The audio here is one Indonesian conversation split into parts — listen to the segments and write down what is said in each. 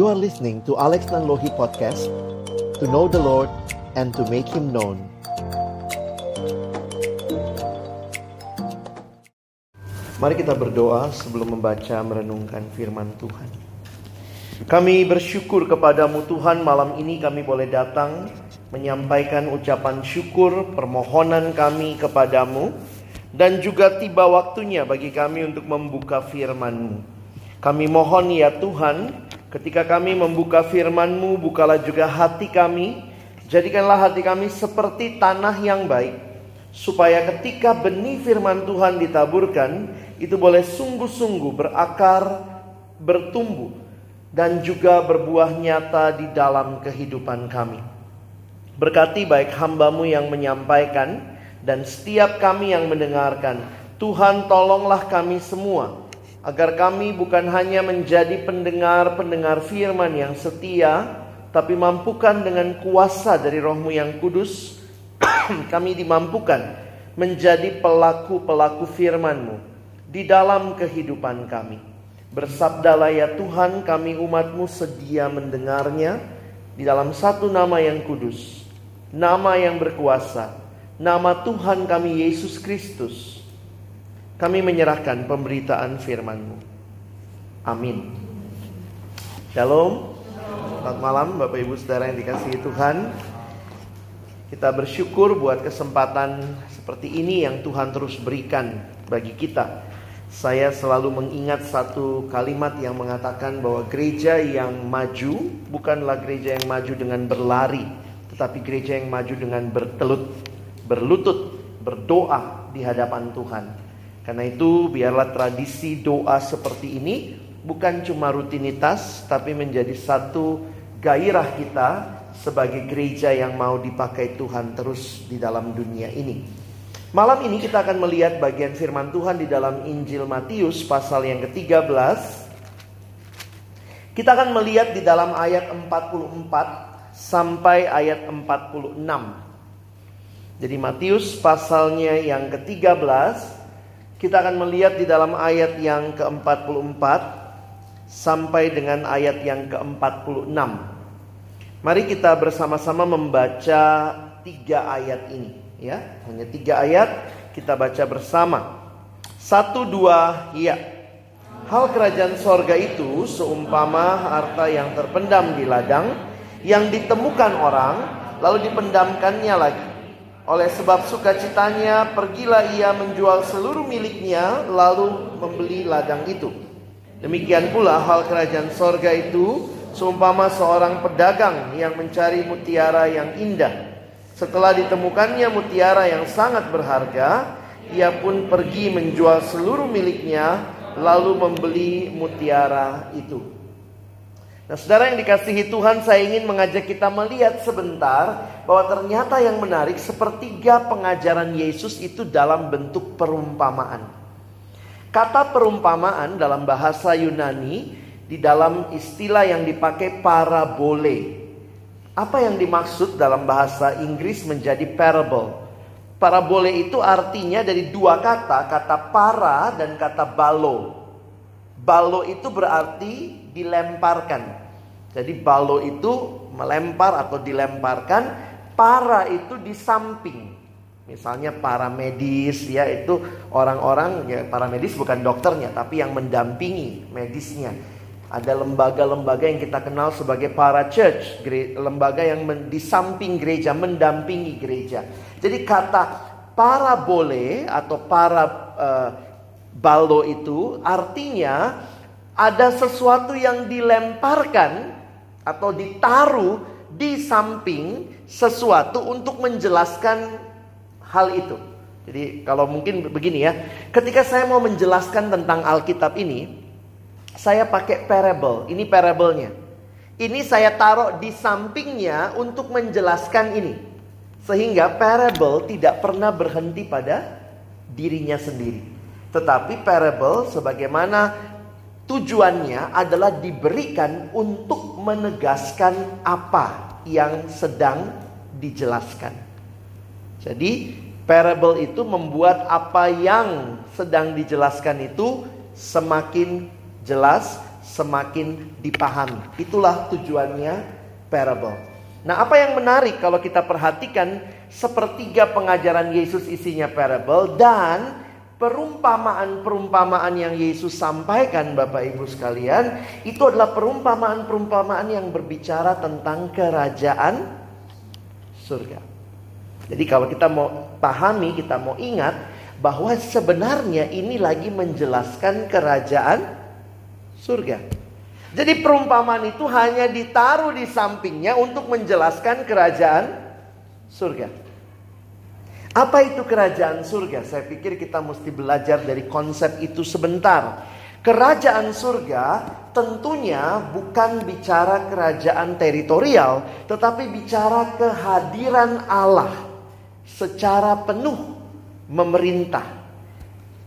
You are listening to Alex Nanlohi Podcast To know the Lord and to make Him known. Mari kita berdoa sebelum membaca merenungkan firman Tuhan. Kami bersyukur kepadamu Tuhan. Malam ini kami boleh datang Menyampaikan ucapan syukur permohonan kami kepadamu Dan juga tiba waktunya bagi kami untuk membuka firman-Mu. Kami mohon ya Tuhan, ketika kami membuka firman-Mu, bukalah juga hati kami. Jadikanlah hati kami seperti tanah yang baik. Supaya ketika benih firman Tuhan ditaburkan, itu boleh sungguh-sungguh berakar, bertumbuh, dan juga berbuah nyata di dalam kehidupan kami. Berkati baik hambamu yang menyampaikan, dan setiap kami yang mendengarkan. Tuhan tolonglah kami semua agar kami bukan hanya menjadi pendengar-pendengar firman yang setia, tapi mampukan dengan kuasa dari rohmu yang kudus, kami dimampukan menjadi pelaku-pelaku firmanmu di dalam kehidupan kami. Bersabdalah ya Tuhan kami umatmu sedia mendengarnya di dalam satu nama yang kudus, nama yang berkuasa, nama Tuhan kami Yesus Kristus kami menyerahkan pemberitaan firman-Mu. Amin. Shalom. Selamat malam Bapak Ibu Saudara yang dikasihi Tuhan. Kita bersyukur buat kesempatan seperti ini yang Tuhan terus berikan bagi kita. Saya selalu mengingat satu kalimat yang mengatakan bahwa gereja yang maju bukanlah gereja yang maju dengan berlari, tetapi gereja yang maju dengan bertelut, berlutut, berdoa di hadapan Tuhan. Karena itu biarlah tradisi doa seperti ini bukan cuma rutinitas tapi menjadi satu gairah kita sebagai gereja yang mau dipakai Tuhan terus di dalam dunia ini. Malam ini kita akan melihat bagian firman Tuhan di dalam Injil Matius pasal yang ke-13. Kita akan melihat di dalam ayat 44 sampai ayat 46. Jadi Matius pasalnya yang ke-13 kita akan melihat di dalam ayat yang ke-44 sampai dengan ayat yang ke-46. Mari kita bersama-sama membaca tiga ayat ini, ya. Hanya tiga ayat kita baca bersama. Satu dua, ya. Hal kerajaan sorga itu seumpama harta yang terpendam di ladang yang ditemukan orang lalu dipendamkannya lagi. Oleh sebab sukacitanya, pergilah ia menjual seluruh miliknya, lalu membeli ladang itu. Demikian pula hal kerajaan sorga itu, seumpama seorang pedagang yang mencari mutiara yang indah. Setelah ditemukannya mutiara yang sangat berharga, ia pun pergi menjual seluruh miliknya, lalu membeli mutiara itu. Nah, saudara yang dikasihi Tuhan, saya ingin mengajak kita melihat sebentar bahwa ternyata yang menarik sepertiga pengajaran Yesus itu dalam bentuk perumpamaan. Kata perumpamaan dalam bahasa Yunani di dalam istilah yang dipakai parabole. Apa yang dimaksud dalam bahasa Inggris menjadi parable? Parabole itu artinya dari dua kata, kata para dan kata balo. Balo itu berarti dilemparkan. Jadi balo itu melempar atau dilemparkan, para itu di samping. Misalnya para medis ya itu orang-orang ya para medis bukan dokternya tapi yang mendampingi medisnya. Ada lembaga-lembaga yang kita kenal sebagai para church, lembaga yang di samping gereja, mendampingi gereja. Jadi kata para boleh atau para uh, balo itu artinya ada sesuatu yang dilemparkan atau ditaruh di samping sesuatu untuk menjelaskan hal itu. Jadi kalau mungkin begini ya, ketika saya mau menjelaskan tentang Alkitab ini, saya pakai parable. Ini parable-nya. Ini saya taruh di sampingnya untuk menjelaskan ini. Sehingga parable tidak pernah berhenti pada dirinya sendiri. Tetapi parable sebagaimana Tujuannya adalah diberikan untuk menegaskan apa yang sedang dijelaskan. Jadi, parable itu membuat apa yang sedang dijelaskan itu semakin jelas semakin dipahami. Itulah tujuannya parable. Nah, apa yang menarik kalau kita perhatikan sepertiga pengajaran Yesus isinya parable dan perumpamaan-perumpamaan yang Yesus sampaikan Bapak Ibu sekalian itu adalah perumpamaan-perumpamaan yang berbicara tentang kerajaan surga. Jadi kalau kita mau pahami, kita mau ingat bahwa sebenarnya ini lagi menjelaskan kerajaan surga. Jadi perumpamaan itu hanya ditaruh di sampingnya untuk menjelaskan kerajaan surga. Apa itu kerajaan surga? Saya pikir kita mesti belajar dari konsep itu sebentar. Kerajaan surga tentunya bukan bicara kerajaan teritorial, tetapi bicara kehadiran Allah secara penuh memerintah.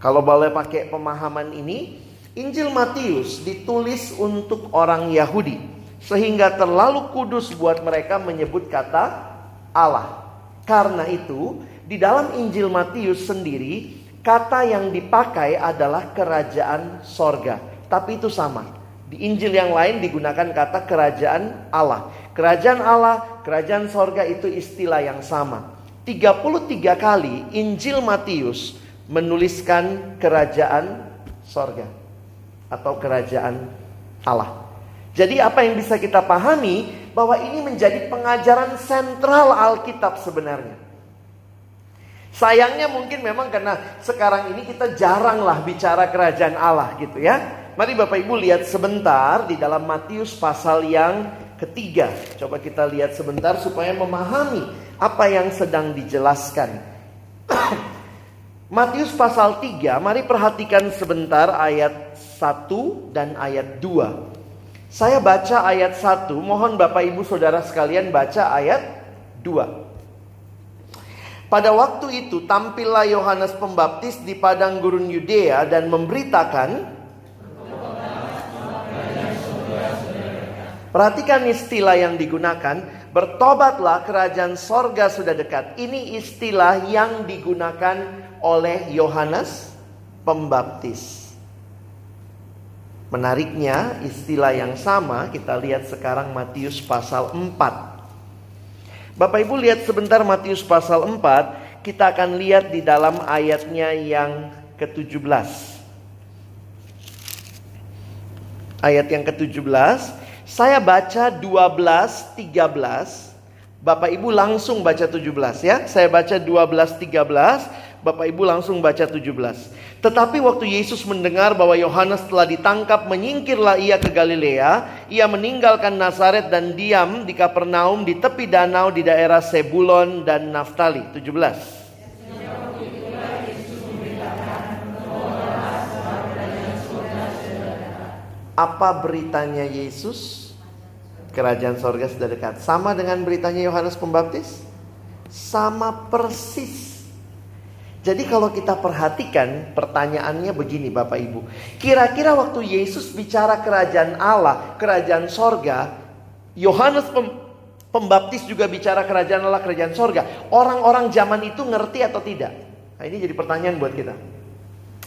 Kalau boleh pakai pemahaman ini, Injil Matius ditulis untuk orang Yahudi, sehingga terlalu kudus buat mereka menyebut kata Allah. Karena itu, di dalam Injil Matius sendiri, kata yang dipakai adalah kerajaan sorga. Tapi itu sama. Di Injil yang lain digunakan kata kerajaan Allah. Kerajaan Allah, kerajaan sorga itu istilah yang sama. 33 kali Injil Matius menuliskan kerajaan sorga. Atau kerajaan Allah. Jadi apa yang bisa kita pahami bahwa ini menjadi pengajaran sentral Alkitab sebenarnya. Sayangnya mungkin memang karena sekarang ini kita jaranglah bicara kerajaan Allah gitu ya. Mari Bapak Ibu lihat sebentar di dalam Matius pasal yang ketiga. Coba kita lihat sebentar supaya memahami apa yang sedang dijelaskan. Matius pasal 3, mari perhatikan sebentar ayat 1 dan ayat 2. Saya baca ayat 1, mohon Bapak Ibu Saudara sekalian baca ayat 2. Pada waktu itu tampillah Yohanes Pembaptis di padang gurun Yudea dan memberitakan Perhatikan istilah yang digunakan, bertobatlah kerajaan sorga sudah dekat. Ini istilah yang digunakan oleh Yohanes Pembaptis. Menariknya istilah yang sama kita lihat sekarang Matius pasal 4. Bapak Ibu lihat sebentar Matius pasal 4, kita akan lihat di dalam ayatnya yang ke-17. Ayat yang ke-17, saya baca 12, 13. Bapak Ibu langsung baca 17 ya. Saya baca 12, 13. Bapak Ibu langsung baca 17. Tetapi waktu Yesus mendengar bahwa Yohanes telah ditangkap, menyingkirlah ia ke Galilea. Ia meninggalkan Nazaret dan diam di Kapernaum di tepi danau di daerah Sebulon dan Naftali. 17. Apa beritanya Yesus? Kerajaan sorga sudah dekat. Sama dengan beritanya Yohanes Pembaptis? Sama persis jadi kalau kita perhatikan pertanyaannya begini Bapak Ibu. Kira-kira waktu Yesus bicara kerajaan Allah, kerajaan sorga. Yohanes pembaptis juga bicara kerajaan Allah, kerajaan sorga. Orang-orang zaman itu ngerti atau tidak? Nah ini jadi pertanyaan buat kita.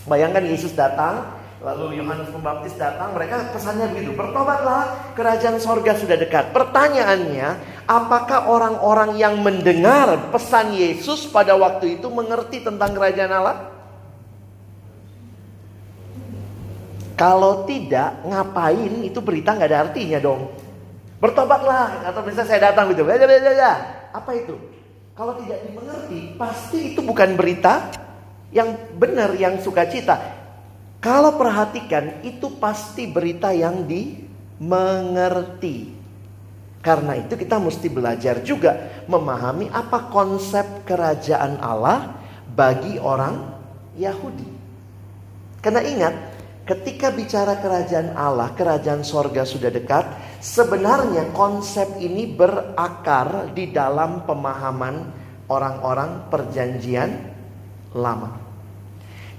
Bayangkan Yesus datang, Lalu Yohanes Pembaptis datang, mereka pesannya begitu, bertobatlah, kerajaan sorga sudah dekat. Pertanyaannya, apakah orang-orang yang mendengar pesan Yesus pada waktu itu mengerti tentang kerajaan Allah? Kalau tidak, ngapain itu berita nggak ada artinya dong. Bertobatlah, atau misalnya saya datang gitu, apa itu? Kalau tidak dimengerti, pasti itu bukan berita yang benar, yang sukacita. Kalau perhatikan itu pasti berita yang dimengerti. Karena itu kita mesti belajar juga memahami apa konsep kerajaan Allah bagi orang Yahudi. Karena ingat, ketika bicara kerajaan Allah, kerajaan sorga sudah dekat, sebenarnya konsep ini berakar di dalam pemahaman orang-orang perjanjian lama.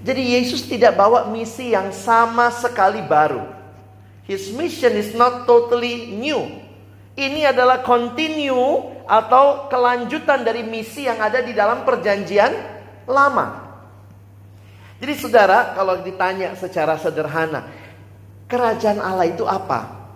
Jadi Yesus tidak bawa misi yang sama sekali baru. His mission is not totally new. Ini adalah continue atau kelanjutan dari misi yang ada di dalam perjanjian lama. Jadi saudara, kalau ditanya secara sederhana, kerajaan Allah itu apa?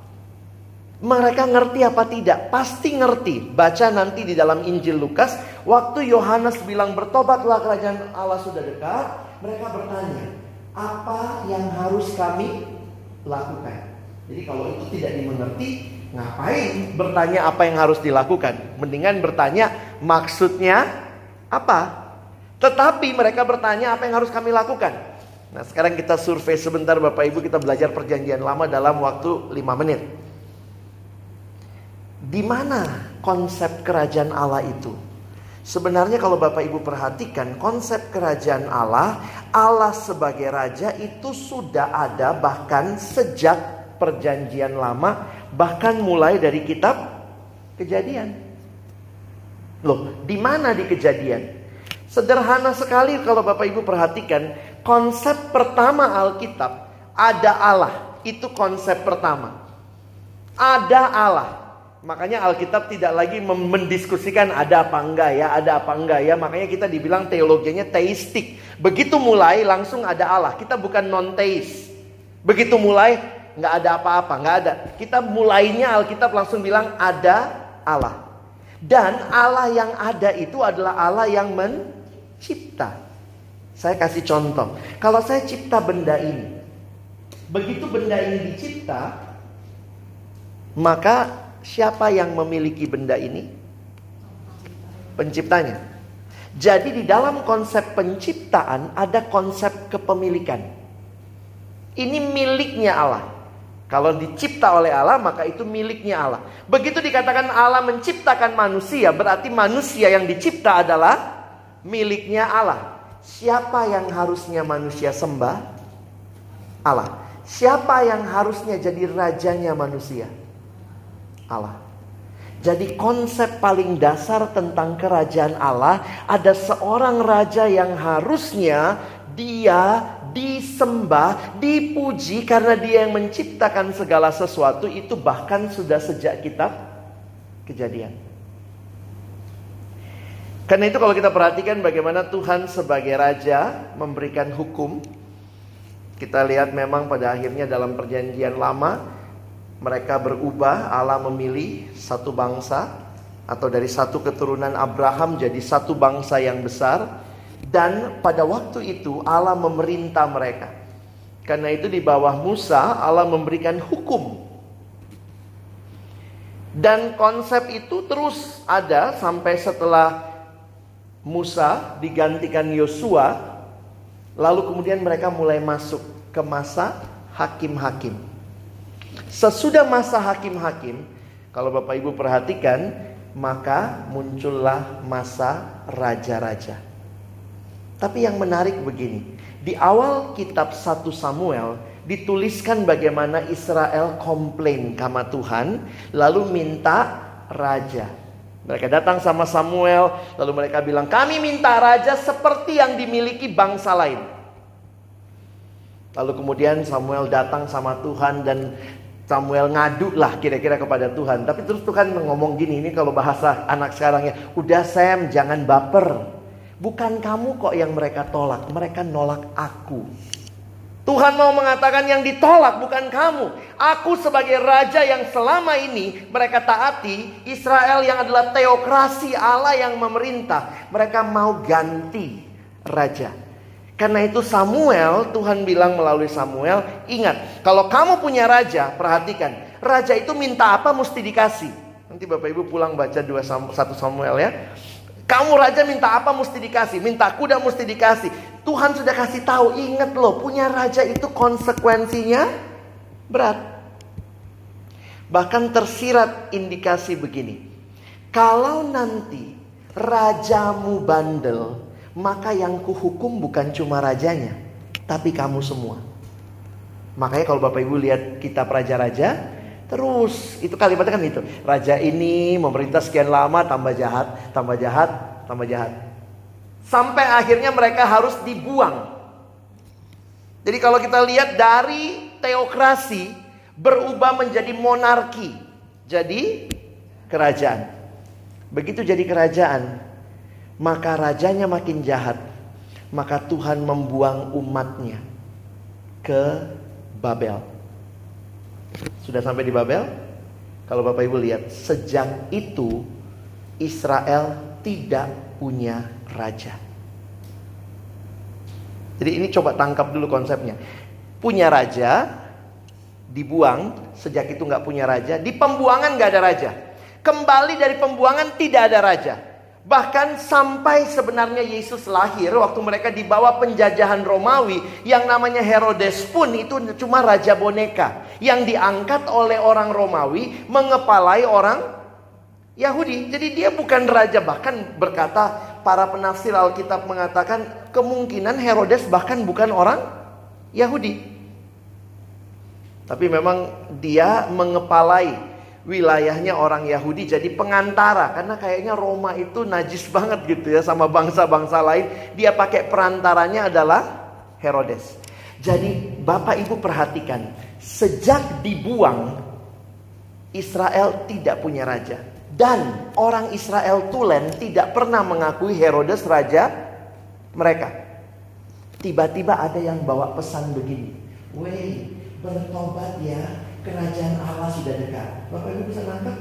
Mereka ngerti apa tidak? Pasti ngerti. Baca nanti di dalam Injil Lukas, waktu Yohanes bilang bertobatlah kerajaan Allah sudah dekat, mereka bertanya, apa yang harus kami lakukan? Jadi kalau itu tidak dimengerti, ngapain bertanya apa yang harus dilakukan? Mendingan bertanya maksudnya apa? Tetapi mereka bertanya apa yang harus kami lakukan. Nah sekarang kita survei sebentar Bapak Ibu kita belajar perjanjian lama dalam waktu 5 menit. Di mana konsep kerajaan Allah itu? Sebenarnya kalau Bapak Ibu perhatikan konsep kerajaan Allah, Allah sebagai raja itu sudah ada bahkan sejak perjanjian lama, bahkan mulai dari kitab Kejadian. Loh, di mana di Kejadian? Sederhana sekali kalau Bapak Ibu perhatikan, konsep pertama Alkitab ada Allah, itu konsep pertama. Ada Allah. Makanya Alkitab tidak lagi mendiskusikan ada apa enggak ya, ada apa enggak ya. Makanya kita dibilang teologinya teistik. Begitu mulai langsung ada Allah. Kita bukan non teis. Begitu mulai nggak ada apa-apa, nggak ada. Kita mulainya Alkitab langsung bilang ada Allah. Dan Allah yang ada itu adalah Allah yang mencipta. Saya kasih contoh. Kalau saya cipta benda ini. Begitu benda ini dicipta, maka siapa yang memiliki benda ini? Penciptanya. Jadi di dalam konsep penciptaan ada konsep kepemilikan. Ini miliknya Allah. Kalau dicipta oleh Allah maka itu miliknya Allah. Begitu dikatakan Allah menciptakan manusia berarti manusia yang dicipta adalah miliknya Allah. Siapa yang harusnya manusia sembah? Allah. Siapa yang harusnya jadi rajanya manusia? Allah. Jadi konsep paling dasar tentang kerajaan Allah ada seorang raja yang harusnya dia disembah, dipuji karena dia yang menciptakan segala sesuatu itu bahkan sudah sejak kitab kejadian. Karena itu kalau kita perhatikan bagaimana Tuhan sebagai raja memberikan hukum kita lihat memang pada akhirnya dalam perjanjian lama mereka berubah, Allah memilih satu bangsa atau dari satu keturunan Abraham jadi satu bangsa yang besar dan pada waktu itu Allah memerintah mereka. Karena itu di bawah Musa Allah memberikan hukum. Dan konsep itu terus ada sampai setelah Musa digantikan Yosua lalu kemudian mereka mulai masuk ke masa hakim-hakim. Sesudah masa hakim-hakim, kalau Bapak Ibu perhatikan, maka muncullah masa raja-raja. Tapi yang menarik begini, di awal kitab 1 Samuel dituliskan bagaimana Israel komplain sama Tuhan, lalu minta raja. Mereka datang sama Samuel, lalu mereka bilang, "Kami minta raja seperti yang dimiliki bangsa lain." Lalu kemudian Samuel datang sama Tuhan dan Samuel ngadu lah kira-kira kepada Tuhan. Tapi terus Tuhan ngomong gini, ini kalau bahasa anak sekarang ya. Udah Sam, jangan baper. Bukan kamu kok yang mereka tolak, mereka nolak aku. Tuhan mau mengatakan yang ditolak bukan kamu. Aku sebagai raja yang selama ini mereka taati. Israel yang adalah teokrasi Allah yang memerintah. Mereka mau ganti raja. Karena itu Samuel, Tuhan bilang melalui Samuel, ingat, kalau kamu punya raja, perhatikan, raja itu minta apa mesti dikasih. Nanti Bapak Ibu pulang baca dua satu Samuel ya. Kamu raja minta apa mesti dikasih, minta kuda mesti dikasih. Tuhan sudah kasih tahu, ingat loh, punya raja itu konsekuensinya berat. Bahkan tersirat indikasi begini. Kalau nanti rajamu bandel, maka yang kuhukum bukan cuma rajanya, tapi kamu semua. Makanya kalau Bapak Ibu lihat kitab raja-raja, terus itu kalimatnya kan itu. Raja ini memerintah sekian lama tambah jahat, tambah jahat, tambah jahat. Sampai akhirnya mereka harus dibuang. Jadi kalau kita lihat dari teokrasi berubah menjadi monarki. Jadi kerajaan. Begitu jadi kerajaan, maka rajanya makin jahat. Maka Tuhan membuang umatnya ke Babel. Sudah sampai di Babel? Kalau Bapak Ibu lihat, sejak itu Israel tidak punya raja. Jadi ini coba tangkap dulu konsepnya. Punya raja, dibuang, sejak itu nggak punya raja. Di pembuangan nggak ada raja. Kembali dari pembuangan tidak ada raja. Bahkan sampai sebenarnya Yesus lahir waktu mereka dibawa penjajahan Romawi yang namanya Herodes pun itu cuma raja boneka yang diangkat oleh orang Romawi mengepalai orang Yahudi. Jadi dia bukan raja bahkan berkata para penafsir Alkitab mengatakan kemungkinan Herodes bahkan bukan orang Yahudi. Tapi memang dia mengepalai wilayahnya orang Yahudi jadi pengantara. Karena kayaknya Roma itu najis banget gitu ya sama bangsa-bangsa lain. Dia pakai perantaranya adalah Herodes. Jadi Bapak Ibu perhatikan sejak dibuang Israel tidak punya raja. Dan orang Israel Tulen tidak pernah mengakui Herodes raja mereka. Tiba-tiba ada yang bawa pesan begini weh bertobat ya kerajaan Allah sudah dekat. Bapak Ibu bisa nangkep?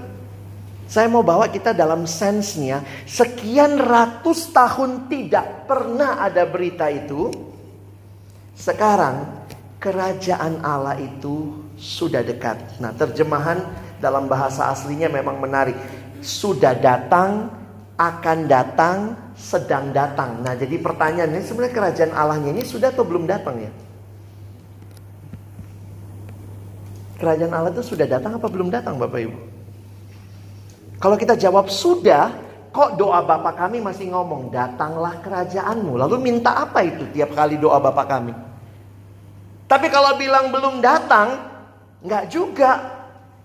Saya mau bawa kita dalam sensnya, sekian ratus tahun tidak pernah ada berita itu. Sekarang kerajaan Allah itu sudah dekat. Nah, terjemahan dalam bahasa aslinya memang menarik. Sudah datang, akan datang, sedang datang. Nah, jadi pertanyaannya sebenarnya kerajaan Allahnya ini sudah atau belum datang ya? Kerajaan Allah itu sudah datang apa belum datang Bapak Ibu? Kalau kita jawab sudah, kok doa Bapak kami masih ngomong datanglah kerajaanmu. Lalu minta apa itu tiap kali doa Bapak kami? Tapi kalau bilang belum datang, nggak juga.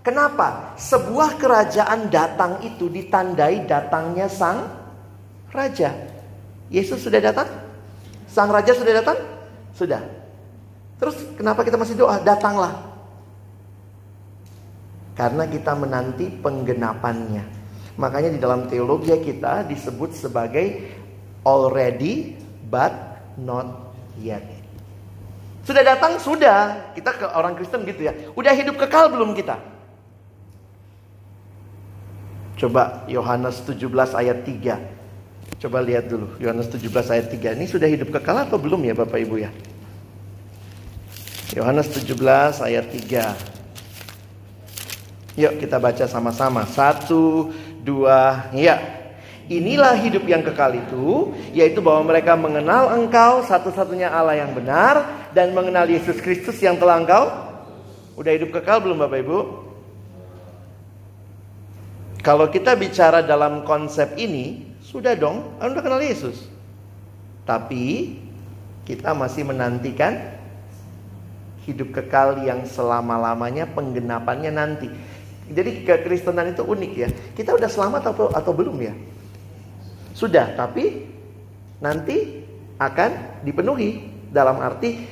Kenapa? Sebuah kerajaan datang itu ditandai datangnya sang raja. Yesus sudah datang? Sang raja sudah datang? Sudah. Terus kenapa kita masih doa? Datanglah karena kita menanti penggenapannya. Makanya di dalam teologi kita disebut sebagai already but not yet. Sudah datang sudah. Kita ke orang Kristen gitu ya. Udah hidup kekal belum kita? Coba Yohanes 17 ayat 3. Coba lihat dulu Yohanes 17 ayat 3. Ini sudah hidup kekal atau belum ya Bapak Ibu ya? Yohanes 17 ayat 3. Yuk kita baca sama-sama. Satu, dua, ya. Inilah hidup yang kekal itu, yaitu bahwa mereka mengenal engkau satu-satunya Allah yang benar dan mengenal Yesus Kristus yang telah engkau. Udah hidup kekal belum Bapak Ibu? Kalau kita bicara dalam konsep ini, sudah dong, Anda kenal Yesus. Tapi kita masih menantikan hidup kekal yang selama-lamanya penggenapannya nanti. Jadi kekristenan itu unik ya. Kita udah selamat atau atau belum ya? Sudah, tapi nanti akan dipenuhi dalam arti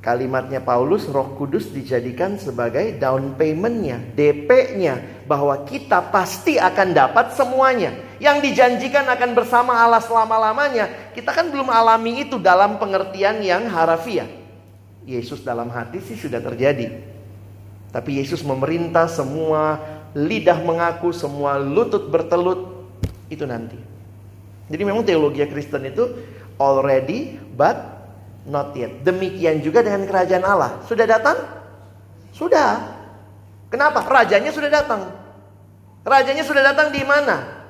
kalimatnya Paulus Roh Kudus dijadikan sebagai down paymentnya, DP-nya bahwa kita pasti akan dapat semuanya. Yang dijanjikan akan bersama Allah selama-lamanya, kita kan belum alami itu dalam pengertian yang harafiah. Yesus dalam hati sih sudah terjadi. Tapi Yesus memerintah semua lidah mengaku, semua lutut bertelut itu nanti. Jadi memang teologi Kristen itu already but not yet. Demikian juga dengan kerajaan Allah. Sudah datang? Sudah. Kenapa? Rajanya sudah datang. Rajanya sudah datang di mana?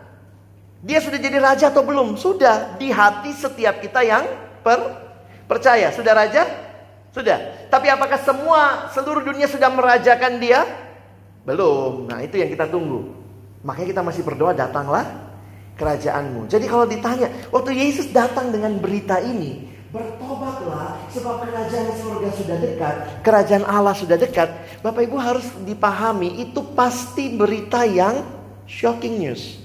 Dia sudah jadi raja atau belum? Sudah di hati setiap kita yang per percaya. Sudah raja? Sudah. Tapi apakah semua seluruh dunia sudah merajakan dia? Belum. Nah, itu yang kita tunggu. Makanya kita masih berdoa datanglah kerajaanmu. Jadi kalau ditanya, waktu Yesus datang dengan berita ini, bertobatlah sebab kerajaan surga sudah dekat, kerajaan Allah sudah dekat. Bapak Ibu harus dipahami itu pasti berita yang shocking news.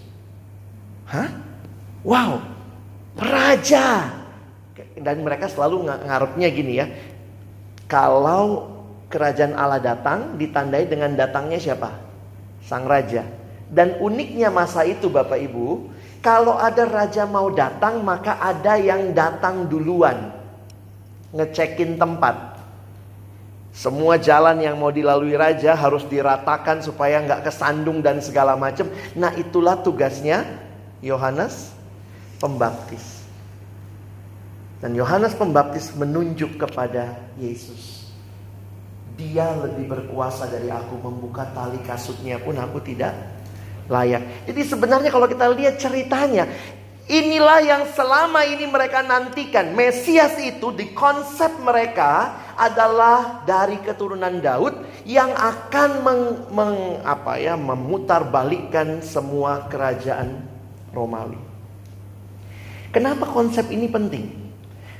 Hah? Wow. Raja. Dan mereka selalu ngarepnya gini ya. Kalau kerajaan Allah datang ditandai dengan datangnya siapa? Sang raja. Dan uniknya masa itu Bapak Ibu, kalau ada raja mau datang maka ada yang datang duluan. Ngecekin tempat. Semua jalan yang mau dilalui raja harus diratakan supaya nggak kesandung dan segala macam. Nah itulah tugasnya Yohanes Pembaptis. Dan Yohanes Pembaptis menunjuk kepada Yesus. Dia lebih berkuasa dari aku membuka tali kasutnya pun aku tidak layak. Jadi sebenarnya kalau kita lihat ceritanya, inilah yang selama ini mereka nantikan. Mesias itu di konsep mereka adalah dari keturunan Daud yang akan meng, meng, apa ya, memutarbalikkan semua kerajaan Romawi. Kenapa konsep ini penting?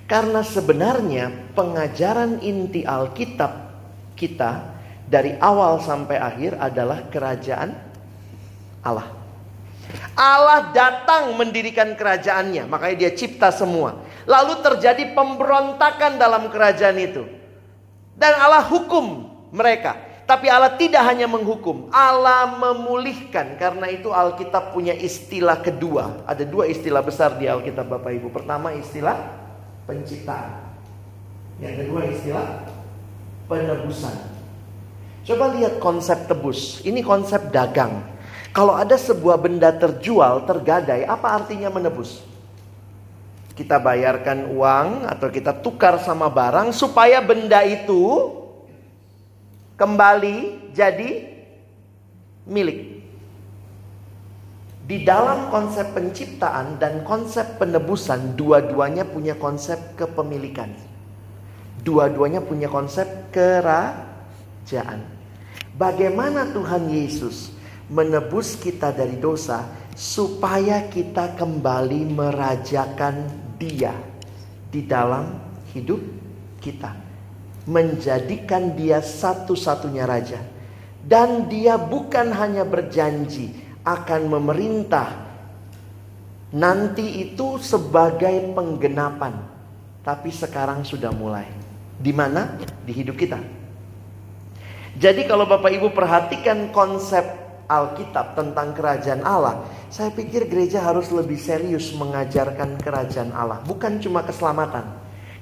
Karena sebenarnya pengajaran inti Alkitab kita dari awal sampai akhir adalah kerajaan Allah. Allah datang mendirikan kerajaannya, makanya dia cipta semua. Lalu terjadi pemberontakan dalam kerajaan itu. Dan Allah hukum mereka. Tapi Allah tidak hanya menghukum, Allah memulihkan. Karena itu Alkitab punya istilah kedua. Ada dua istilah besar di Alkitab Bapak Ibu. Pertama istilah penciptaan. Yang kedua istilah penebusan. Coba lihat konsep tebus. Ini konsep dagang. Kalau ada sebuah benda terjual, tergadai, apa artinya menebus? kita bayarkan uang atau kita tukar sama barang supaya benda itu kembali jadi milik. Di dalam konsep penciptaan dan konsep penebusan, dua-duanya punya konsep kepemilikan. Dua-duanya punya konsep kerajaan. Bagaimana Tuhan Yesus menebus kita dari dosa supaya kita kembali merajakan dia di dalam hidup kita. Menjadikan dia satu-satunya raja. Dan dia bukan hanya berjanji akan memerintah nanti itu sebagai penggenapan. Tapi sekarang sudah mulai. Di mana? Di hidup kita. Jadi kalau Bapak Ibu perhatikan konsep Alkitab tentang kerajaan Allah, saya pikir gereja harus lebih serius mengajarkan kerajaan Allah, bukan cuma keselamatan.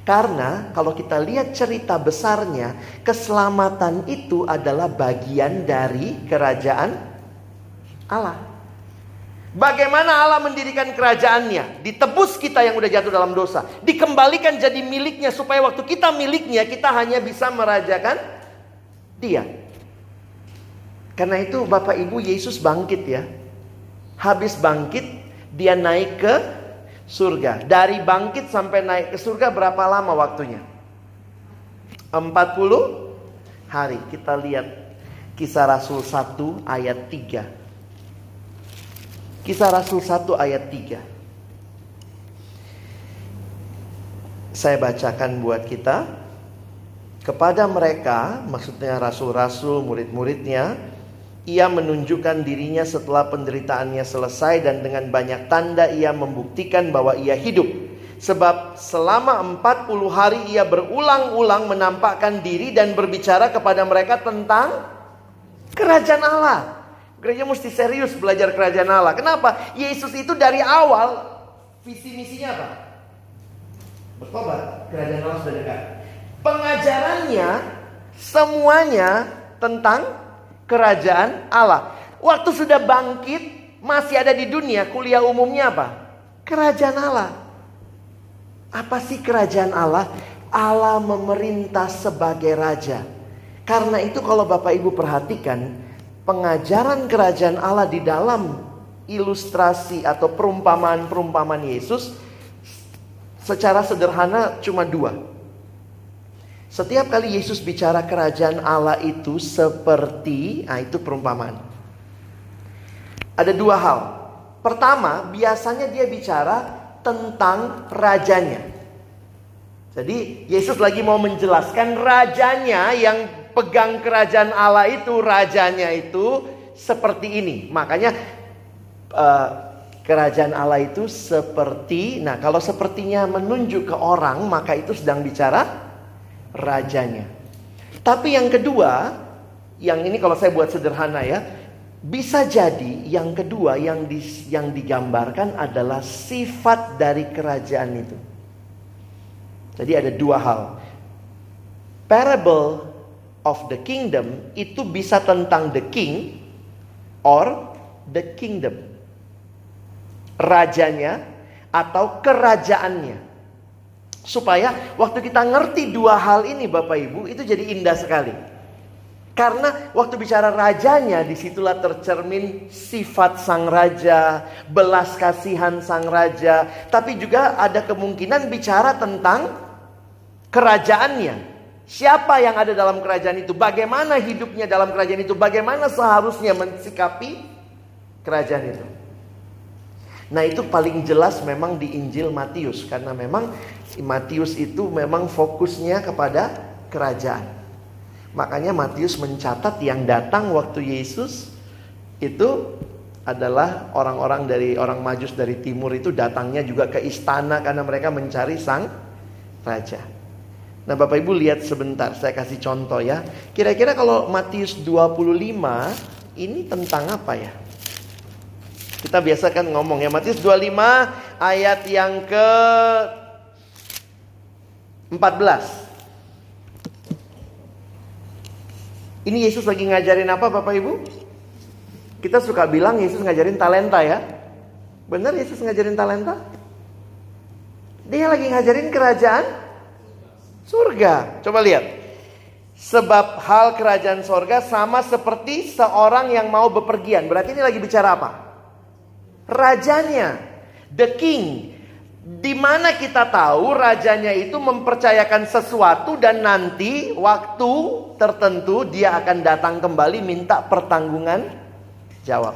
Karena kalau kita lihat cerita besarnya, keselamatan itu adalah bagian dari kerajaan Allah. Bagaimana Allah mendirikan kerajaannya? Ditebus kita yang udah jatuh dalam dosa. Dikembalikan jadi miliknya supaya waktu kita miliknya kita hanya bisa merajakan dia. Karena itu Bapak Ibu Yesus bangkit ya. Habis bangkit dia naik ke surga. Dari bangkit sampai naik ke surga berapa lama waktunya? 40 hari. Kita lihat Kisah Rasul 1 ayat 3. Kisah Rasul 1 ayat 3. Saya bacakan buat kita kepada mereka, maksudnya rasul-rasul, murid-muridnya, ia menunjukkan dirinya setelah penderitaannya selesai dan dengan banyak tanda ia membuktikan bahwa ia hidup. Sebab selama 40 hari ia berulang-ulang menampakkan diri dan berbicara kepada mereka tentang kerajaan Allah. Gereja mesti serius belajar kerajaan Allah. Kenapa? Yesus itu dari awal visi misinya apa? Bertobat. Kerajaan Allah sudah dekat. Pengajarannya semuanya tentang kerajaan Allah. Waktu sudah bangkit, masih ada di dunia, kuliah umumnya apa? Kerajaan Allah. Apa sih kerajaan Allah? Allah memerintah sebagai raja. Karena itu kalau Bapak Ibu perhatikan, pengajaran kerajaan Allah di dalam ilustrasi atau perumpamaan-perumpamaan Yesus secara sederhana cuma dua. Setiap kali Yesus bicara kerajaan Allah itu seperti, nah itu perumpamaan. Ada dua hal. Pertama, biasanya dia bicara tentang rajanya. Jadi Yesus lagi mau menjelaskan rajanya yang pegang kerajaan Allah itu, rajanya itu seperti ini. Makanya uh, kerajaan Allah itu seperti, nah kalau sepertinya menunjuk ke orang, maka itu sedang bicara rajanya. Tapi yang kedua, yang ini kalau saya buat sederhana ya, bisa jadi yang kedua yang di, yang digambarkan adalah sifat dari kerajaan itu. Jadi ada dua hal. Parable of the kingdom itu bisa tentang the king or the kingdom. Rajanya atau kerajaannya. Supaya waktu kita ngerti dua hal ini Bapak Ibu itu jadi indah sekali. Karena waktu bicara rajanya di situlah tercermin sifat sang raja, belas kasihan sang raja. Tapi juga ada kemungkinan bicara tentang kerajaannya. Siapa yang ada dalam kerajaan itu? Bagaimana hidupnya dalam kerajaan itu? Bagaimana seharusnya mensikapi kerajaan itu? Nah itu paling jelas memang di Injil Matius. Karena memang Matius itu memang fokusnya kepada kerajaan. Makanya Matius mencatat yang datang waktu Yesus itu adalah orang-orang dari orang Majus dari timur itu datangnya juga ke istana karena mereka mencari sang raja. Nah, Bapak Ibu lihat sebentar, saya kasih contoh ya. Kira-kira kalau Matius 25 ini tentang apa ya? Kita biasa kan ngomong ya Matius 25 ayat yang ke 14. Ini Yesus lagi ngajarin apa Bapak Ibu? Kita suka bilang Yesus ngajarin talenta ya. Benar Yesus ngajarin talenta? Dia lagi ngajarin kerajaan surga. Coba lihat. Sebab hal kerajaan surga sama seperti seorang yang mau bepergian. Berarti ini lagi bicara apa? Rajanya. The king. Di mana kita tahu rajanya itu mempercayakan sesuatu dan nanti waktu tertentu dia akan datang kembali minta pertanggungan jawab.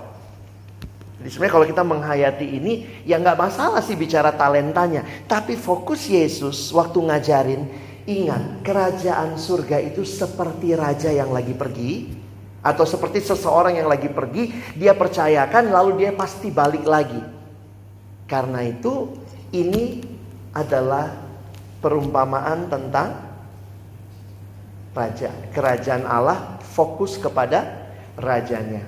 Jadi sebenarnya kalau kita menghayati ini ya nggak masalah sih bicara talentanya, tapi fokus Yesus waktu ngajarin ingat kerajaan surga itu seperti raja yang lagi pergi atau seperti seseorang yang lagi pergi dia percayakan lalu dia pasti balik lagi. Karena itu ini adalah perumpamaan tentang raja. Kerajaan Allah fokus kepada rajanya.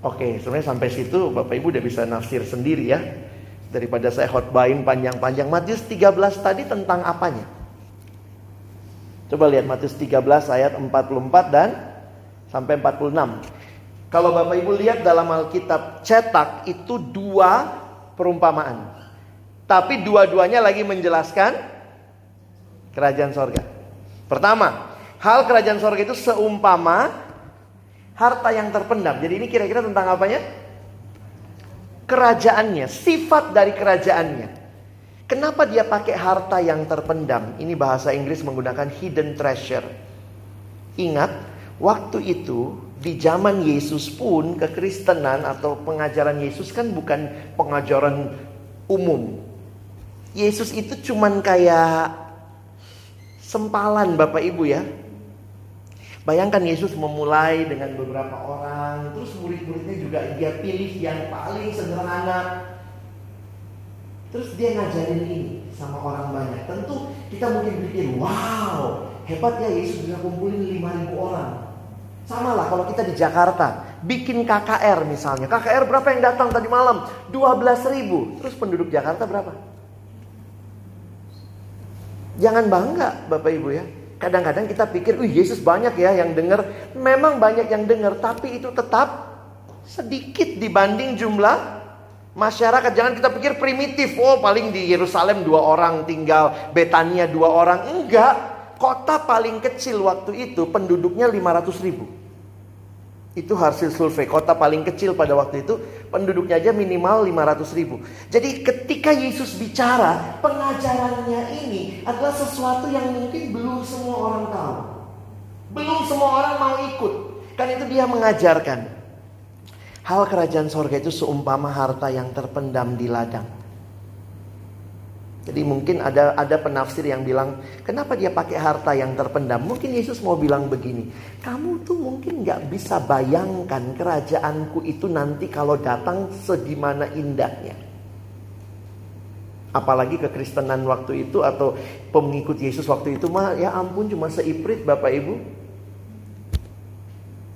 Oke, sebenarnya sampai situ Bapak Ibu udah bisa nafsir sendiri ya. Daripada saya khotbahin panjang-panjang. Matius 13 tadi tentang apanya? Coba lihat Matius 13 ayat 44 dan sampai 46. Kalau Bapak Ibu lihat dalam Alkitab cetak itu dua perumpamaan. Tapi dua-duanya lagi menjelaskan kerajaan sorga. Pertama, hal kerajaan sorga itu seumpama harta yang terpendam. Jadi ini kira-kira tentang apanya? Kerajaannya, sifat dari kerajaannya. Kenapa dia pakai harta yang terpendam? Ini bahasa Inggris menggunakan hidden treasure. Ingat, waktu itu di zaman Yesus pun kekristenan atau pengajaran Yesus kan bukan pengajaran umum. Yesus itu cuman kayak sempalan Bapak Ibu ya. Bayangkan Yesus memulai dengan beberapa orang, terus murid-muridnya juga dia pilih yang paling sederhana. Terus dia ngajarin ini sama orang banyak. Tentu kita mungkin pikir, wow, hebat ya Yesus bisa kumpulin 5000 orang. Sama lah kalau kita di Jakarta, bikin KKR misalnya. KKR berapa yang datang tadi malam? 12 ribu. Terus penduduk Jakarta berapa? Jangan bangga Bapak Ibu ya. Kadang-kadang kita pikir, wih Yesus banyak ya yang dengar. Memang banyak yang dengar, tapi itu tetap sedikit dibanding jumlah masyarakat. Jangan kita pikir primitif. Oh paling di Yerusalem dua orang tinggal, Betania dua orang. Enggak. Kota paling kecil waktu itu penduduknya 500 ribu. Itu hasil survei kota paling kecil pada waktu itu penduduknya aja minimal 500 ribu. Jadi ketika Yesus bicara pengajarannya ini adalah sesuatu yang mungkin belum semua orang tahu. Belum semua orang mau ikut. Kan itu dia mengajarkan. Hal kerajaan sorga itu seumpama harta yang terpendam di ladang. Jadi mungkin ada ada penafsir yang bilang, kenapa dia pakai harta yang terpendam? Mungkin Yesus mau bilang begini, kamu tuh mungkin nggak bisa bayangkan kerajaanku itu nanti kalau datang segimana indahnya. Apalagi kekristenan waktu itu atau pengikut Yesus waktu itu mah ya ampun cuma seiprit Bapak Ibu.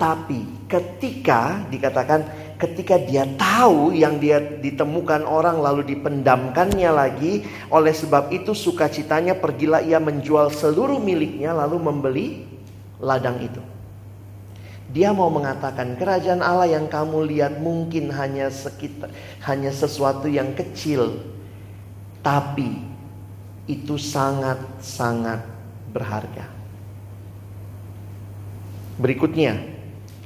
Tapi ketika dikatakan ketika dia tahu yang dia ditemukan orang lalu dipendamkannya lagi oleh sebab itu sukacitanya pergilah ia menjual seluruh miliknya lalu membeli ladang itu. Dia mau mengatakan kerajaan Allah yang kamu lihat mungkin hanya sekitar hanya sesuatu yang kecil tapi itu sangat-sangat berharga. Berikutnya,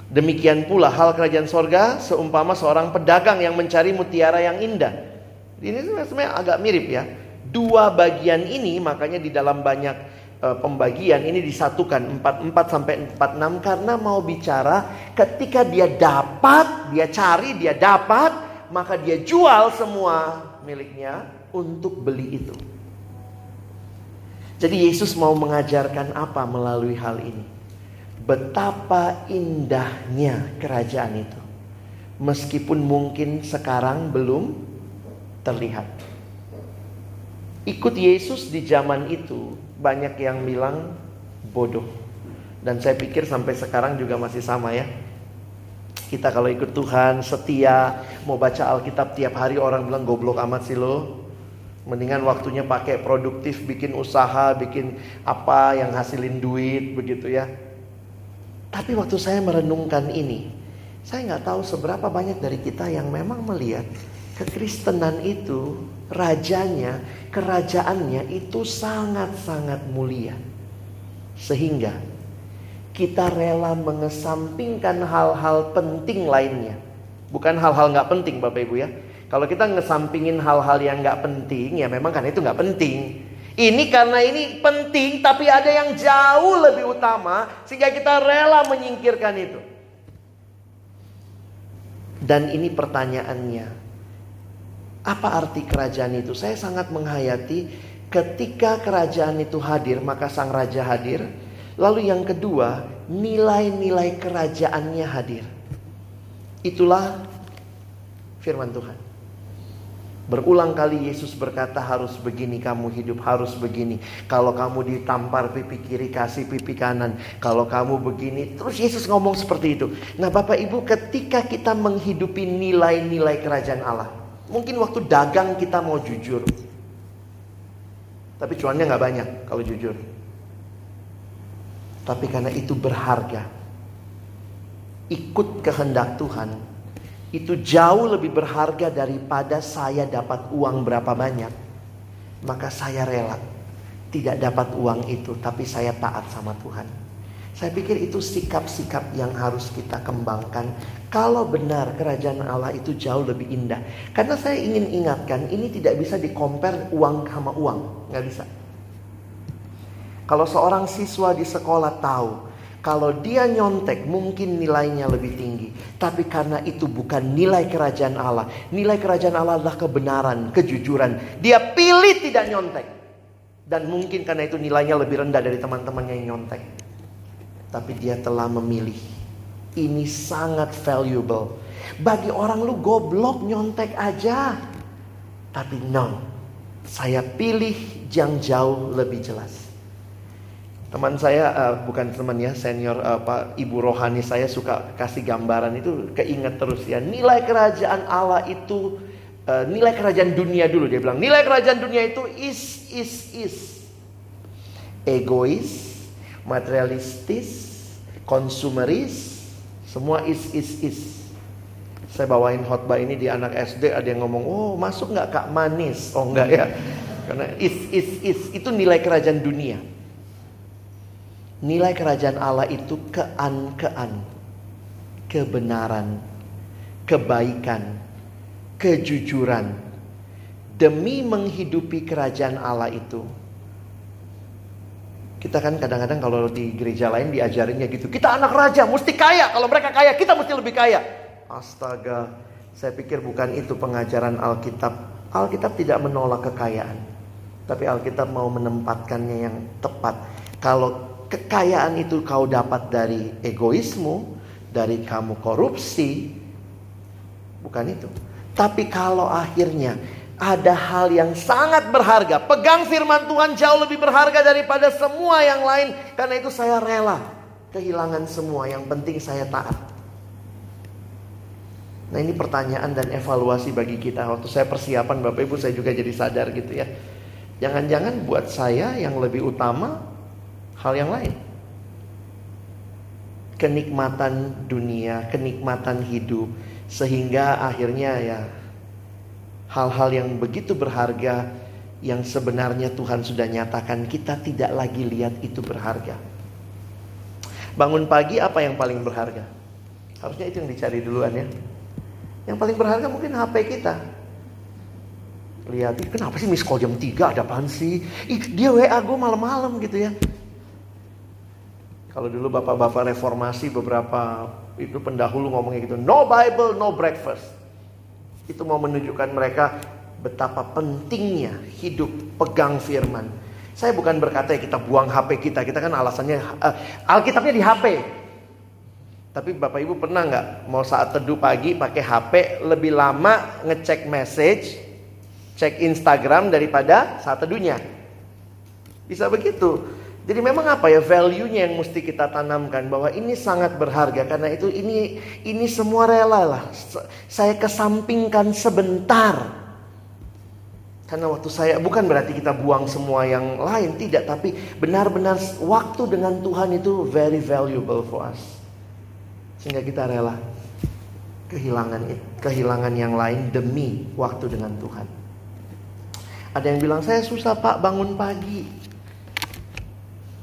demikian pula hal kerajaan sorga seumpama seorang pedagang yang mencari mutiara yang indah. Ini sebenarnya agak mirip ya. Dua bagian ini makanya di dalam banyak Eh, pembagian ini disatukan 44 sampai 46 karena mau bicara ketika dia dapat, dia cari, dia dapat, maka dia jual semua miliknya untuk beli itu. Jadi Yesus mau mengajarkan apa melalui hal ini? Betapa indahnya kerajaan itu. Meskipun mungkin sekarang belum terlihat. Ikut Yesus di zaman itu banyak yang bilang bodoh. Dan saya pikir sampai sekarang juga masih sama ya. Kita kalau ikut Tuhan setia, mau baca Alkitab tiap hari orang bilang goblok amat sih lo. Mendingan waktunya pakai produktif, bikin usaha, bikin apa yang hasilin duit begitu ya. Tapi waktu saya merenungkan ini, saya nggak tahu seberapa banyak dari kita yang memang melihat kekristenan itu rajanya, kerajaannya itu sangat-sangat mulia. Sehingga kita rela mengesampingkan hal-hal penting lainnya. Bukan hal-hal nggak penting Bapak Ibu ya. Kalau kita ngesampingin hal-hal yang nggak penting, ya memang karena itu nggak penting. Ini karena ini penting, tapi ada yang jauh lebih utama, sehingga kita rela menyingkirkan itu. Dan ini pertanyaannya, apa arti kerajaan itu? Saya sangat menghayati ketika kerajaan itu hadir, maka sang raja hadir. Lalu yang kedua, nilai-nilai kerajaannya hadir. Itulah firman Tuhan. Berulang kali Yesus berkata harus begini kamu hidup harus begini. Kalau kamu ditampar pipi kiri kasih pipi kanan. Kalau kamu begini terus Yesus ngomong seperti itu. Nah Bapak Ibu ketika kita menghidupi nilai-nilai kerajaan Allah. Mungkin waktu dagang kita mau jujur. Tapi cuannya nggak banyak kalau jujur. Tapi karena itu berharga. Ikut kehendak Tuhan. Itu jauh lebih berharga daripada saya dapat uang berapa banyak. Maka saya rela tidak dapat uang itu. Tapi saya taat sama Tuhan. Saya pikir itu sikap-sikap yang harus kita kembangkan. Kalau benar kerajaan Allah itu jauh lebih indah. Karena saya ingin ingatkan, ini tidak bisa dikompar uang sama uang. Nggak bisa. Kalau seorang siswa di sekolah tahu, kalau dia nyontek mungkin nilainya lebih tinggi. Tapi karena itu bukan nilai kerajaan Allah. Nilai kerajaan Allah adalah kebenaran, kejujuran. Dia pilih tidak nyontek. Dan mungkin karena itu nilainya lebih rendah dari teman-temannya yang nyontek tapi dia telah memilih. Ini sangat valuable. Bagi orang lu goblok nyontek aja. Tapi no, saya pilih yang jauh lebih jelas. Teman saya uh, bukan teman ya senior uh, Pak Ibu rohani saya suka kasih gambaran itu keinget terus ya nilai kerajaan Allah itu uh, nilai kerajaan dunia dulu dia bilang nilai kerajaan dunia itu is is is egois materialistis, konsumeris, semua is is is. Saya bawain khotbah ini di anak SD ada yang ngomong, oh masuk nggak kak manis? Oh enggak ya, karena is is is itu nilai kerajaan dunia. Nilai kerajaan Allah itu kean-kean, kebenaran, kebaikan, kejujuran. Demi menghidupi kerajaan Allah itu, kita kan kadang-kadang kalau di gereja lain diajarinnya gitu. Kita anak raja, mesti kaya. Kalau mereka kaya, kita mesti lebih kaya. Astaga, saya pikir bukan itu pengajaran Alkitab. Alkitab tidak menolak kekayaan. Tapi Alkitab mau menempatkannya yang tepat. Kalau kekayaan itu kau dapat dari egoismu, dari kamu korupsi, bukan itu. Tapi kalau akhirnya ada hal yang sangat berharga. Pegang firman Tuhan jauh lebih berharga daripada semua yang lain. Karena itu saya rela kehilangan semua. Yang penting saya taat. Nah ini pertanyaan dan evaluasi bagi kita. Waktu saya persiapan Bapak Ibu saya juga jadi sadar gitu ya. Jangan-jangan buat saya yang lebih utama hal yang lain. kenikmatan dunia, kenikmatan hidup, sehingga akhirnya ya hal-hal yang begitu berharga yang sebenarnya Tuhan sudah nyatakan kita tidak lagi lihat itu berharga. Bangun pagi apa yang paling berharga? Harusnya itu yang dicari duluan ya. Yang paling berharga mungkin HP kita. Lihat, kenapa sih miss call jam 3 ada apaan sih? Ih, dia WA gue malam-malam gitu ya. Kalau dulu bapak-bapak reformasi beberapa itu pendahulu ngomongnya gitu, no Bible, no breakfast. Itu mau menunjukkan mereka betapa pentingnya hidup pegang firman. Saya bukan berkata ya kita buang HP kita, kita kan alasannya uh, Alkitabnya di HP. Tapi Bapak Ibu pernah nggak mau saat teduh pagi pakai HP lebih lama ngecek message, cek Instagram daripada saat teduhnya? Bisa begitu. Jadi memang apa ya value-nya yang mesti kita tanamkan bahwa ini sangat berharga karena itu ini ini semua rela lah. Saya kesampingkan sebentar karena waktu saya bukan berarti kita buang semua yang lain, tidak, tapi benar-benar waktu dengan Tuhan itu very valuable for us. Sehingga kita rela kehilangan kehilangan yang lain demi waktu dengan Tuhan. Ada yang bilang saya susah Pak bangun pagi.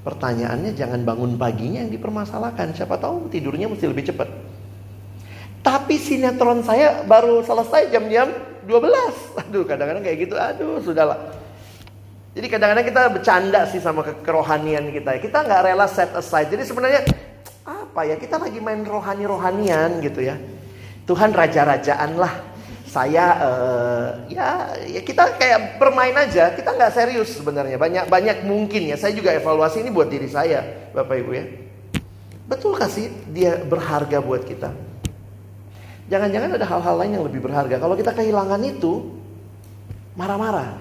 Pertanyaannya jangan bangun paginya yang dipermasalahkan. Siapa tahu tidurnya mesti lebih cepat. Tapi sinetron saya baru selesai jam-jam 12. Aduh, kadang-kadang kayak gitu. Aduh, sudahlah. Jadi kadang-kadang kita bercanda sih sama ke kerohanian kita. Kita nggak rela set aside. Jadi sebenarnya apa ya? Kita lagi main rohani-rohanian gitu ya. Tuhan raja-rajaan lah. Saya uh, ya ya kita kayak bermain aja. Kita nggak serius sebenarnya. Banyak banyak mungkin ya. Saya juga evaluasi ini buat diri saya, Bapak Ibu ya. Betul kasih dia berharga buat kita? Jangan-jangan ada hal-hal lain yang lebih berharga. Kalau kita kehilangan itu, marah-marah.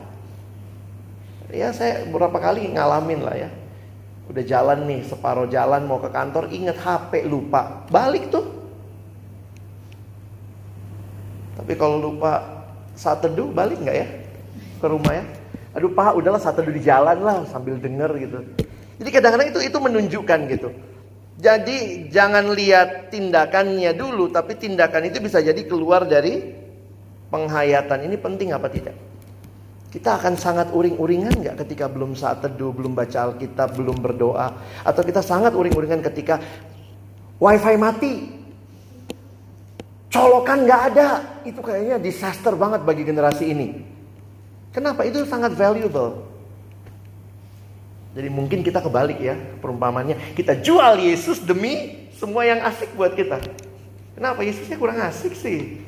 Ya saya beberapa kali ngalamin lah ya. Udah jalan nih, separuh jalan mau ke kantor, inget HP lupa. Balik tuh. Tapi kalau lupa saat teduh, balik nggak ya? Ke rumah ya? Aduh pak, udahlah saat teduh di jalan lah sambil denger gitu. Jadi kadang-kadang itu itu menunjukkan gitu. Jadi jangan lihat tindakannya dulu, tapi tindakan itu bisa jadi keluar dari penghayatan. Ini penting apa tidak? Kita akan sangat uring-uringan nggak ketika belum saat teduh, belum baca Alkitab, belum berdoa, atau kita sangat uring-uringan ketika wifi mati, colokan nggak ada, itu kayaknya disaster banget bagi generasi ini. Kenapa? Itu sangat valuable. Jadi mungkin kita kebalik ya perumpamannya. Kita jual Yesus demi semua yang asik buat kita. Kenapa Yesusnya kurang asik sih?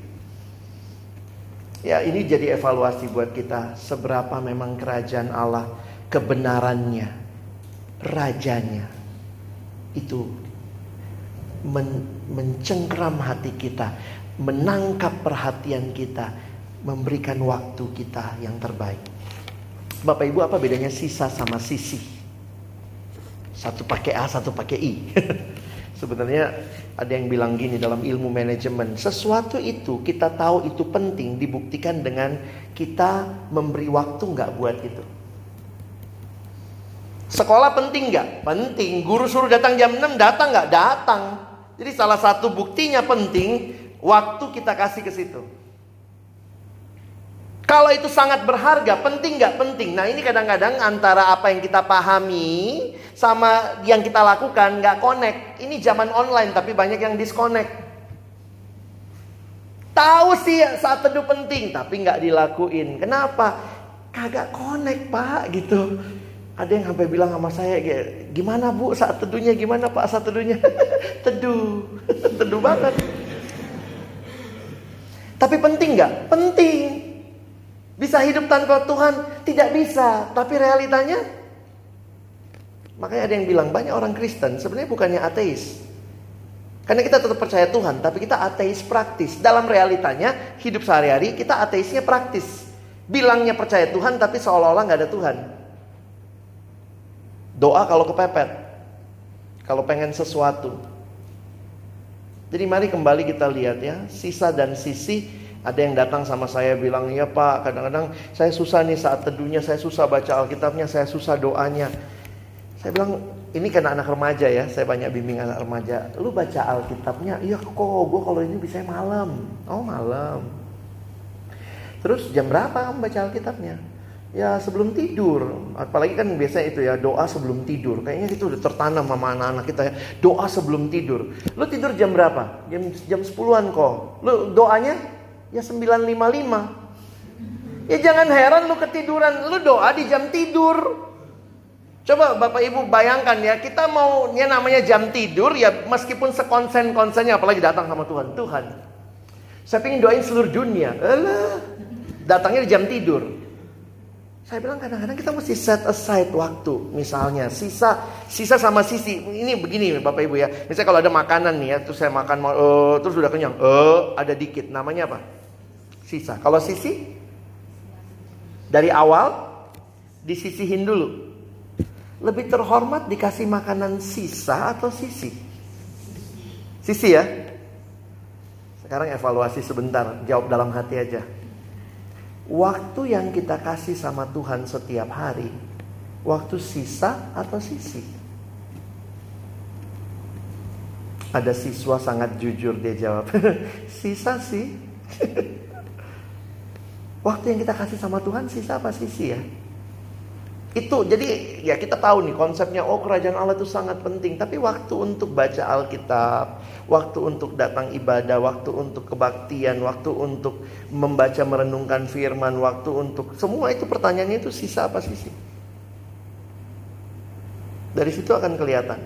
Ya ini jadi evaluasi buat kita. Seberapa memang kerajaan Allah kebenarannya, rajanya itu men mencengkram hati kita, menangkap perhatian kita, memberikan waktu kita yang terbaik. Bapak Ibu apa bedanya sisa sama sisi? Satu pakai A, satu pakai I. Sebenarnya ada yang bilang gini dalam ilmu manajemen, sesuatu itu kita tahu itu penting dibuktikan dengan kita memberi waktu nggak buat itu. Sekolah penting nggak? Penting. Guru suruh datang jam 6, datang nggak? Datang. Jadi salah satu buktinya penting, waktu kita kasih ke situ. Kalau itu sangat berharga, penting nggak penting? Nah ini kadang-kadang antara apa yang kita pahami sama yang kita lakukan nggak connect. Ini zaman online tapi banyak yang disconnect. Tahu sih saat teduh penting tapi nggak dilakuin. Kenapa? Kagak connect pak gitu. Ada yang sampai bilang sama saya, gimana bu saat teduhnya? Gimana pak saat teduhnya? teduh, teduh banget. Tapi penting nggak? Penting. Bisa hidup tanpa Tuhan? Tidak bisa. Tapi realitanya? Makanya ada yang bilang banyak orang Kristen sebenarnya bukannya ateis. Karena kita tetap percaya Tuhan, tapi kita ateis praktis. Dalam realitanya, hidup sehari-hari kita ateisnya praktis. Bilangnya percaya Tuhan, tapi seolah-olah nggak ada Tuhan. Doa kalau kepepet. Kalau pengen sesuatu. Jadi mari kembali kita lihat ya, sisa dan sisi ada yang datang sama saya bilang, ya pak kadang-kadang saya susah nih saat teduhnya, saya susah baca Alkitabnya, saya susah doanya. Saya bilang, ini karena anak remaja ya, saya banyak bimbing anak remaja. Lu baca Alkitabnya, iya kok gue kalau ini bisa malam. Oh malam. Terus jam berapa kamu baca Alkitabnya? Ya sebelum tidur. Apalagi kan biasanya itu ya doa sebelum tidur. Kayaknya itu udah tertanam sama anak-anak kita ya. Doa sebelum tidur. Lu tidur jam berapa? Jam jam 10-an kok. Lu doanya ya 9.55. Ya jangan heran lu ketiduran. Lu doa di jam tidur. Coba Bapak Ibu bayangkan ya, kita mau ya namanya jam tidur ya meskipun sekonsen-konsennya apalagi datang sama Tuhan. Tuhan, saya ingin doain seluruh dunia. Alah, datangnya di jam tidur. Saya bilang kadang-kadang kita mesti set aside waktu. Misalnya sisa sisa sama sisi. Ini begini Bapak Ibu ya. Misalnya kalau ada makanan nih ya, terus saya makan uh, terus sudah kenyang. Uh, ada dikit. Namanya apa? Sisa. Kalau sisi dari awal disisihin dulu. Lebih terhormat dikasih makanan sisa atau sisi? Sisi ya. Sekarang evaluasi sebentar, jawab dalam hati aja. Waktu yang kita kasih sama Tuhan setiap hari, waktu sisa atau sisi? Ada siswa sangat jujur dia jawab, sisa sih. waktu yang kita kasih sama Tuhan sisa apa sisi ya? Itu jadi ya kita tahu nih konsepnya oh kerajaan Allah itu sangat penting. Tapi waktu untuk baca Alkitab, waktu untuk datang ibadah, waktu untuk kebaktian, waktu untuk membaca merenungkan firman, waktu untuk semua itu pertanyaannya itu sisa apa sisi? Dari situ akan kelihatan.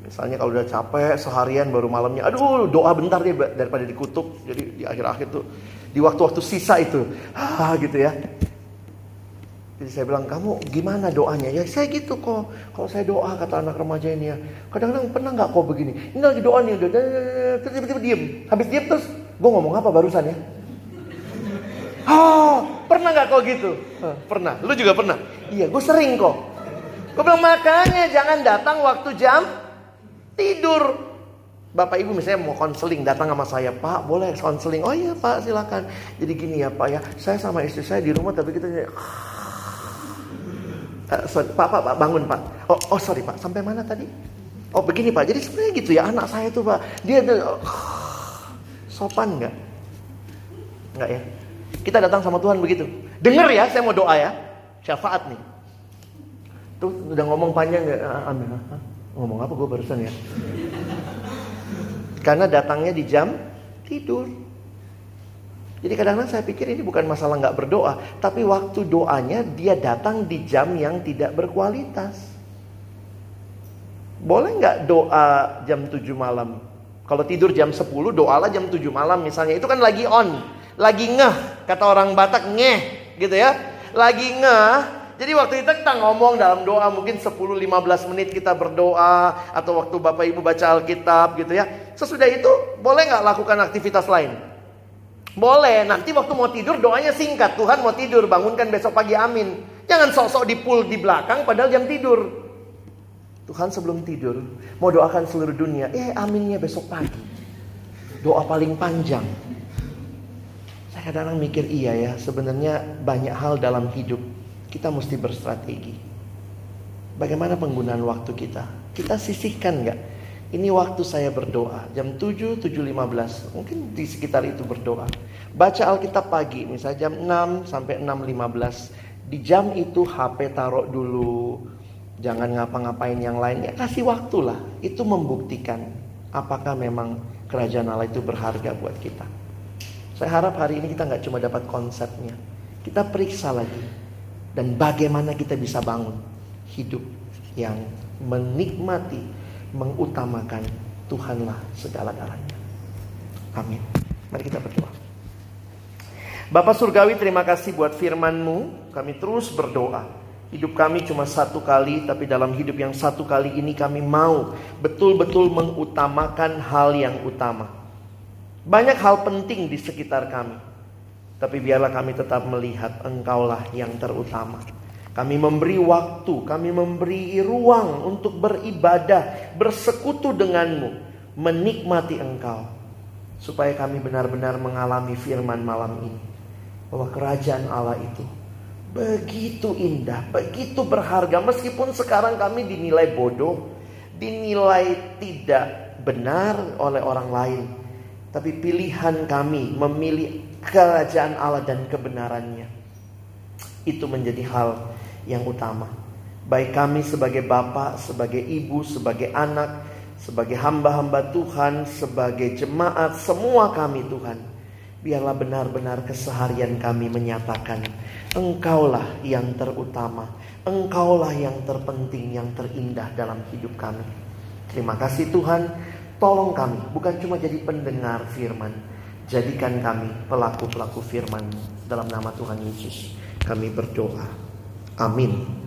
Misalnya kalau udah capek seharian baru malamnya, aduh doa bentar deh daripada dikutuk. Jadi di akhir-akhir tuh di waktu-waktu sisa itu, ah gitu ya. Jadi saya bilang, kamu gimana doanya? Ya saya gitu kok. Kalau saya doa, kata anak remaja ini ya. Kadang-kadang pernah nggak kok begini? Ini lagi doa nih, udah terus tiba-tiba diem. Habis diem terus, gue ngomong apa barusan ya? Oh, pernah nggak kok gitu? pernah. Lu juga pernah? Iya, gue sering kok. Gue bilang makanya jangan datang waktu jam tidur. Bapak ibu misalnya mau konseling datang sama saya Pak boleh konseling Oh iya pak silakan Jadi gini ya pak ya Saya sama istri saya di rumah tapi kita Uh, sorry, pak, pak, pak, bangun pak. Oh, oh sorry pak, sampai mana tadi? Oh begini pak, jadi sebenarnya gitu ya anak saya tuh pak, dia tuh oh, sopan nggak? Nggak ya? Kita datang sama Tuhan begitu. Dengar ya, saya mau doa ya, syafaat nih. Tuh udah ngomong panjang nggak? Ah, amin. Ngomong apa gue barusan ya? Karena datangnya di jam tidur. Jadi kadang-kadang saya pikir ini bukan masalah nggak berdoa, tapi waktu doanya dia datang di jam yang tidak berkualitas. Boleh nggak doa jam 7 malam? Kalau tidur jam 10, doalah jam 7 malam misalnya. Itu kan lagi on, lagi ngeh, kata orang Batak ngeh, gitu ya. Lagi ngeh, jadi waktu itu kita ngomong dalam doa mungkin 10-15 menit kita berdoa atau waktu Bapak Ibu baca Alkitab gitu ya. Sesudah itu boleh nggak lakukan aktivitas lain? Boleh, nanti waktu mau tidur doanya singkat. Tuhan mau tidur, bangunkan besok pagi amin. Jangan sok-sok dipul di belakang padahal jam tidur. Tuhan sebelum tidur mau doakan seluruh dunia. Eh aminnya besok pagi. Doa paling panjang. Saya kadang-kadang mikir iya ya, sebenarnya banyak hal dalam hidup kita mesti berstrategi. Bagaimana penggunaan waktu kita? Kita sisihkan nggak? Ini waktu saya berdoa jam 7, 7.15. Mungkin di sekitar itu berdoa. Baca Alkitab pagi misalnya jam 6 sampai 6.15. Di jam itu HP taruh dulu. Jangan ngapa-ngapain yang lain. Ya kasih waktu lah. Itu membuktikan apakah memang kerajaan Allah itu berharga buat kita. Saya harap hari ini kita nggak cuma dapat konsepnya. Kita periksa lagi. Dan bagaimana kita bisa bangun hidup yang menikmati mengutamakan Tuhanlah segala-galanya. Amin. Mari kita berdoa. Bapak Surgawi terima kasih buat firman-Mu. Kami terus berdoa. Hidup kami cuma satu kali, tapi dalam hidup yang satu kali ini kami mau betul-betul mengutamakan hal yang utama. Banyak hal penting di sekitar kami. Tapi biarlah kami tetap melihat engkaulah yang terutama. Kami memberi waktu, kami memberi ruang untuk beribadah, bersekutu denganmu, menikmati engkau. Supaya kami benar-benar mengalami firman malam ini. Bahwa kerajaan Allah itu Begitu indah, begitu berharga. Meskipun sekarang kami dinilai bodoh, dinilai tidak benar oleh orang lain. Tapi pilihan kami memilih kerajaan Allah dan kebenarannya. Itu menjadi hal yang utama. Baik kami sebagai bapak, sebagai ibu, sebagai anak, sebagai hamba-hamba Tuhan, sebagai jemaat, semua kami Tuhan. Biarlah benar-benar keseharian kami menyatakan Engkaulah yang terutama. Engkaulah yang terpenting, yang terindah dalam hidup kami. Terima kasih Tuhan. Tolong kami, bukan cuma jadi pendengar firman. Jadikan kami pelaku-pelaku firman Dalam nama Tuhan Yesus. Kami berdoa. Amin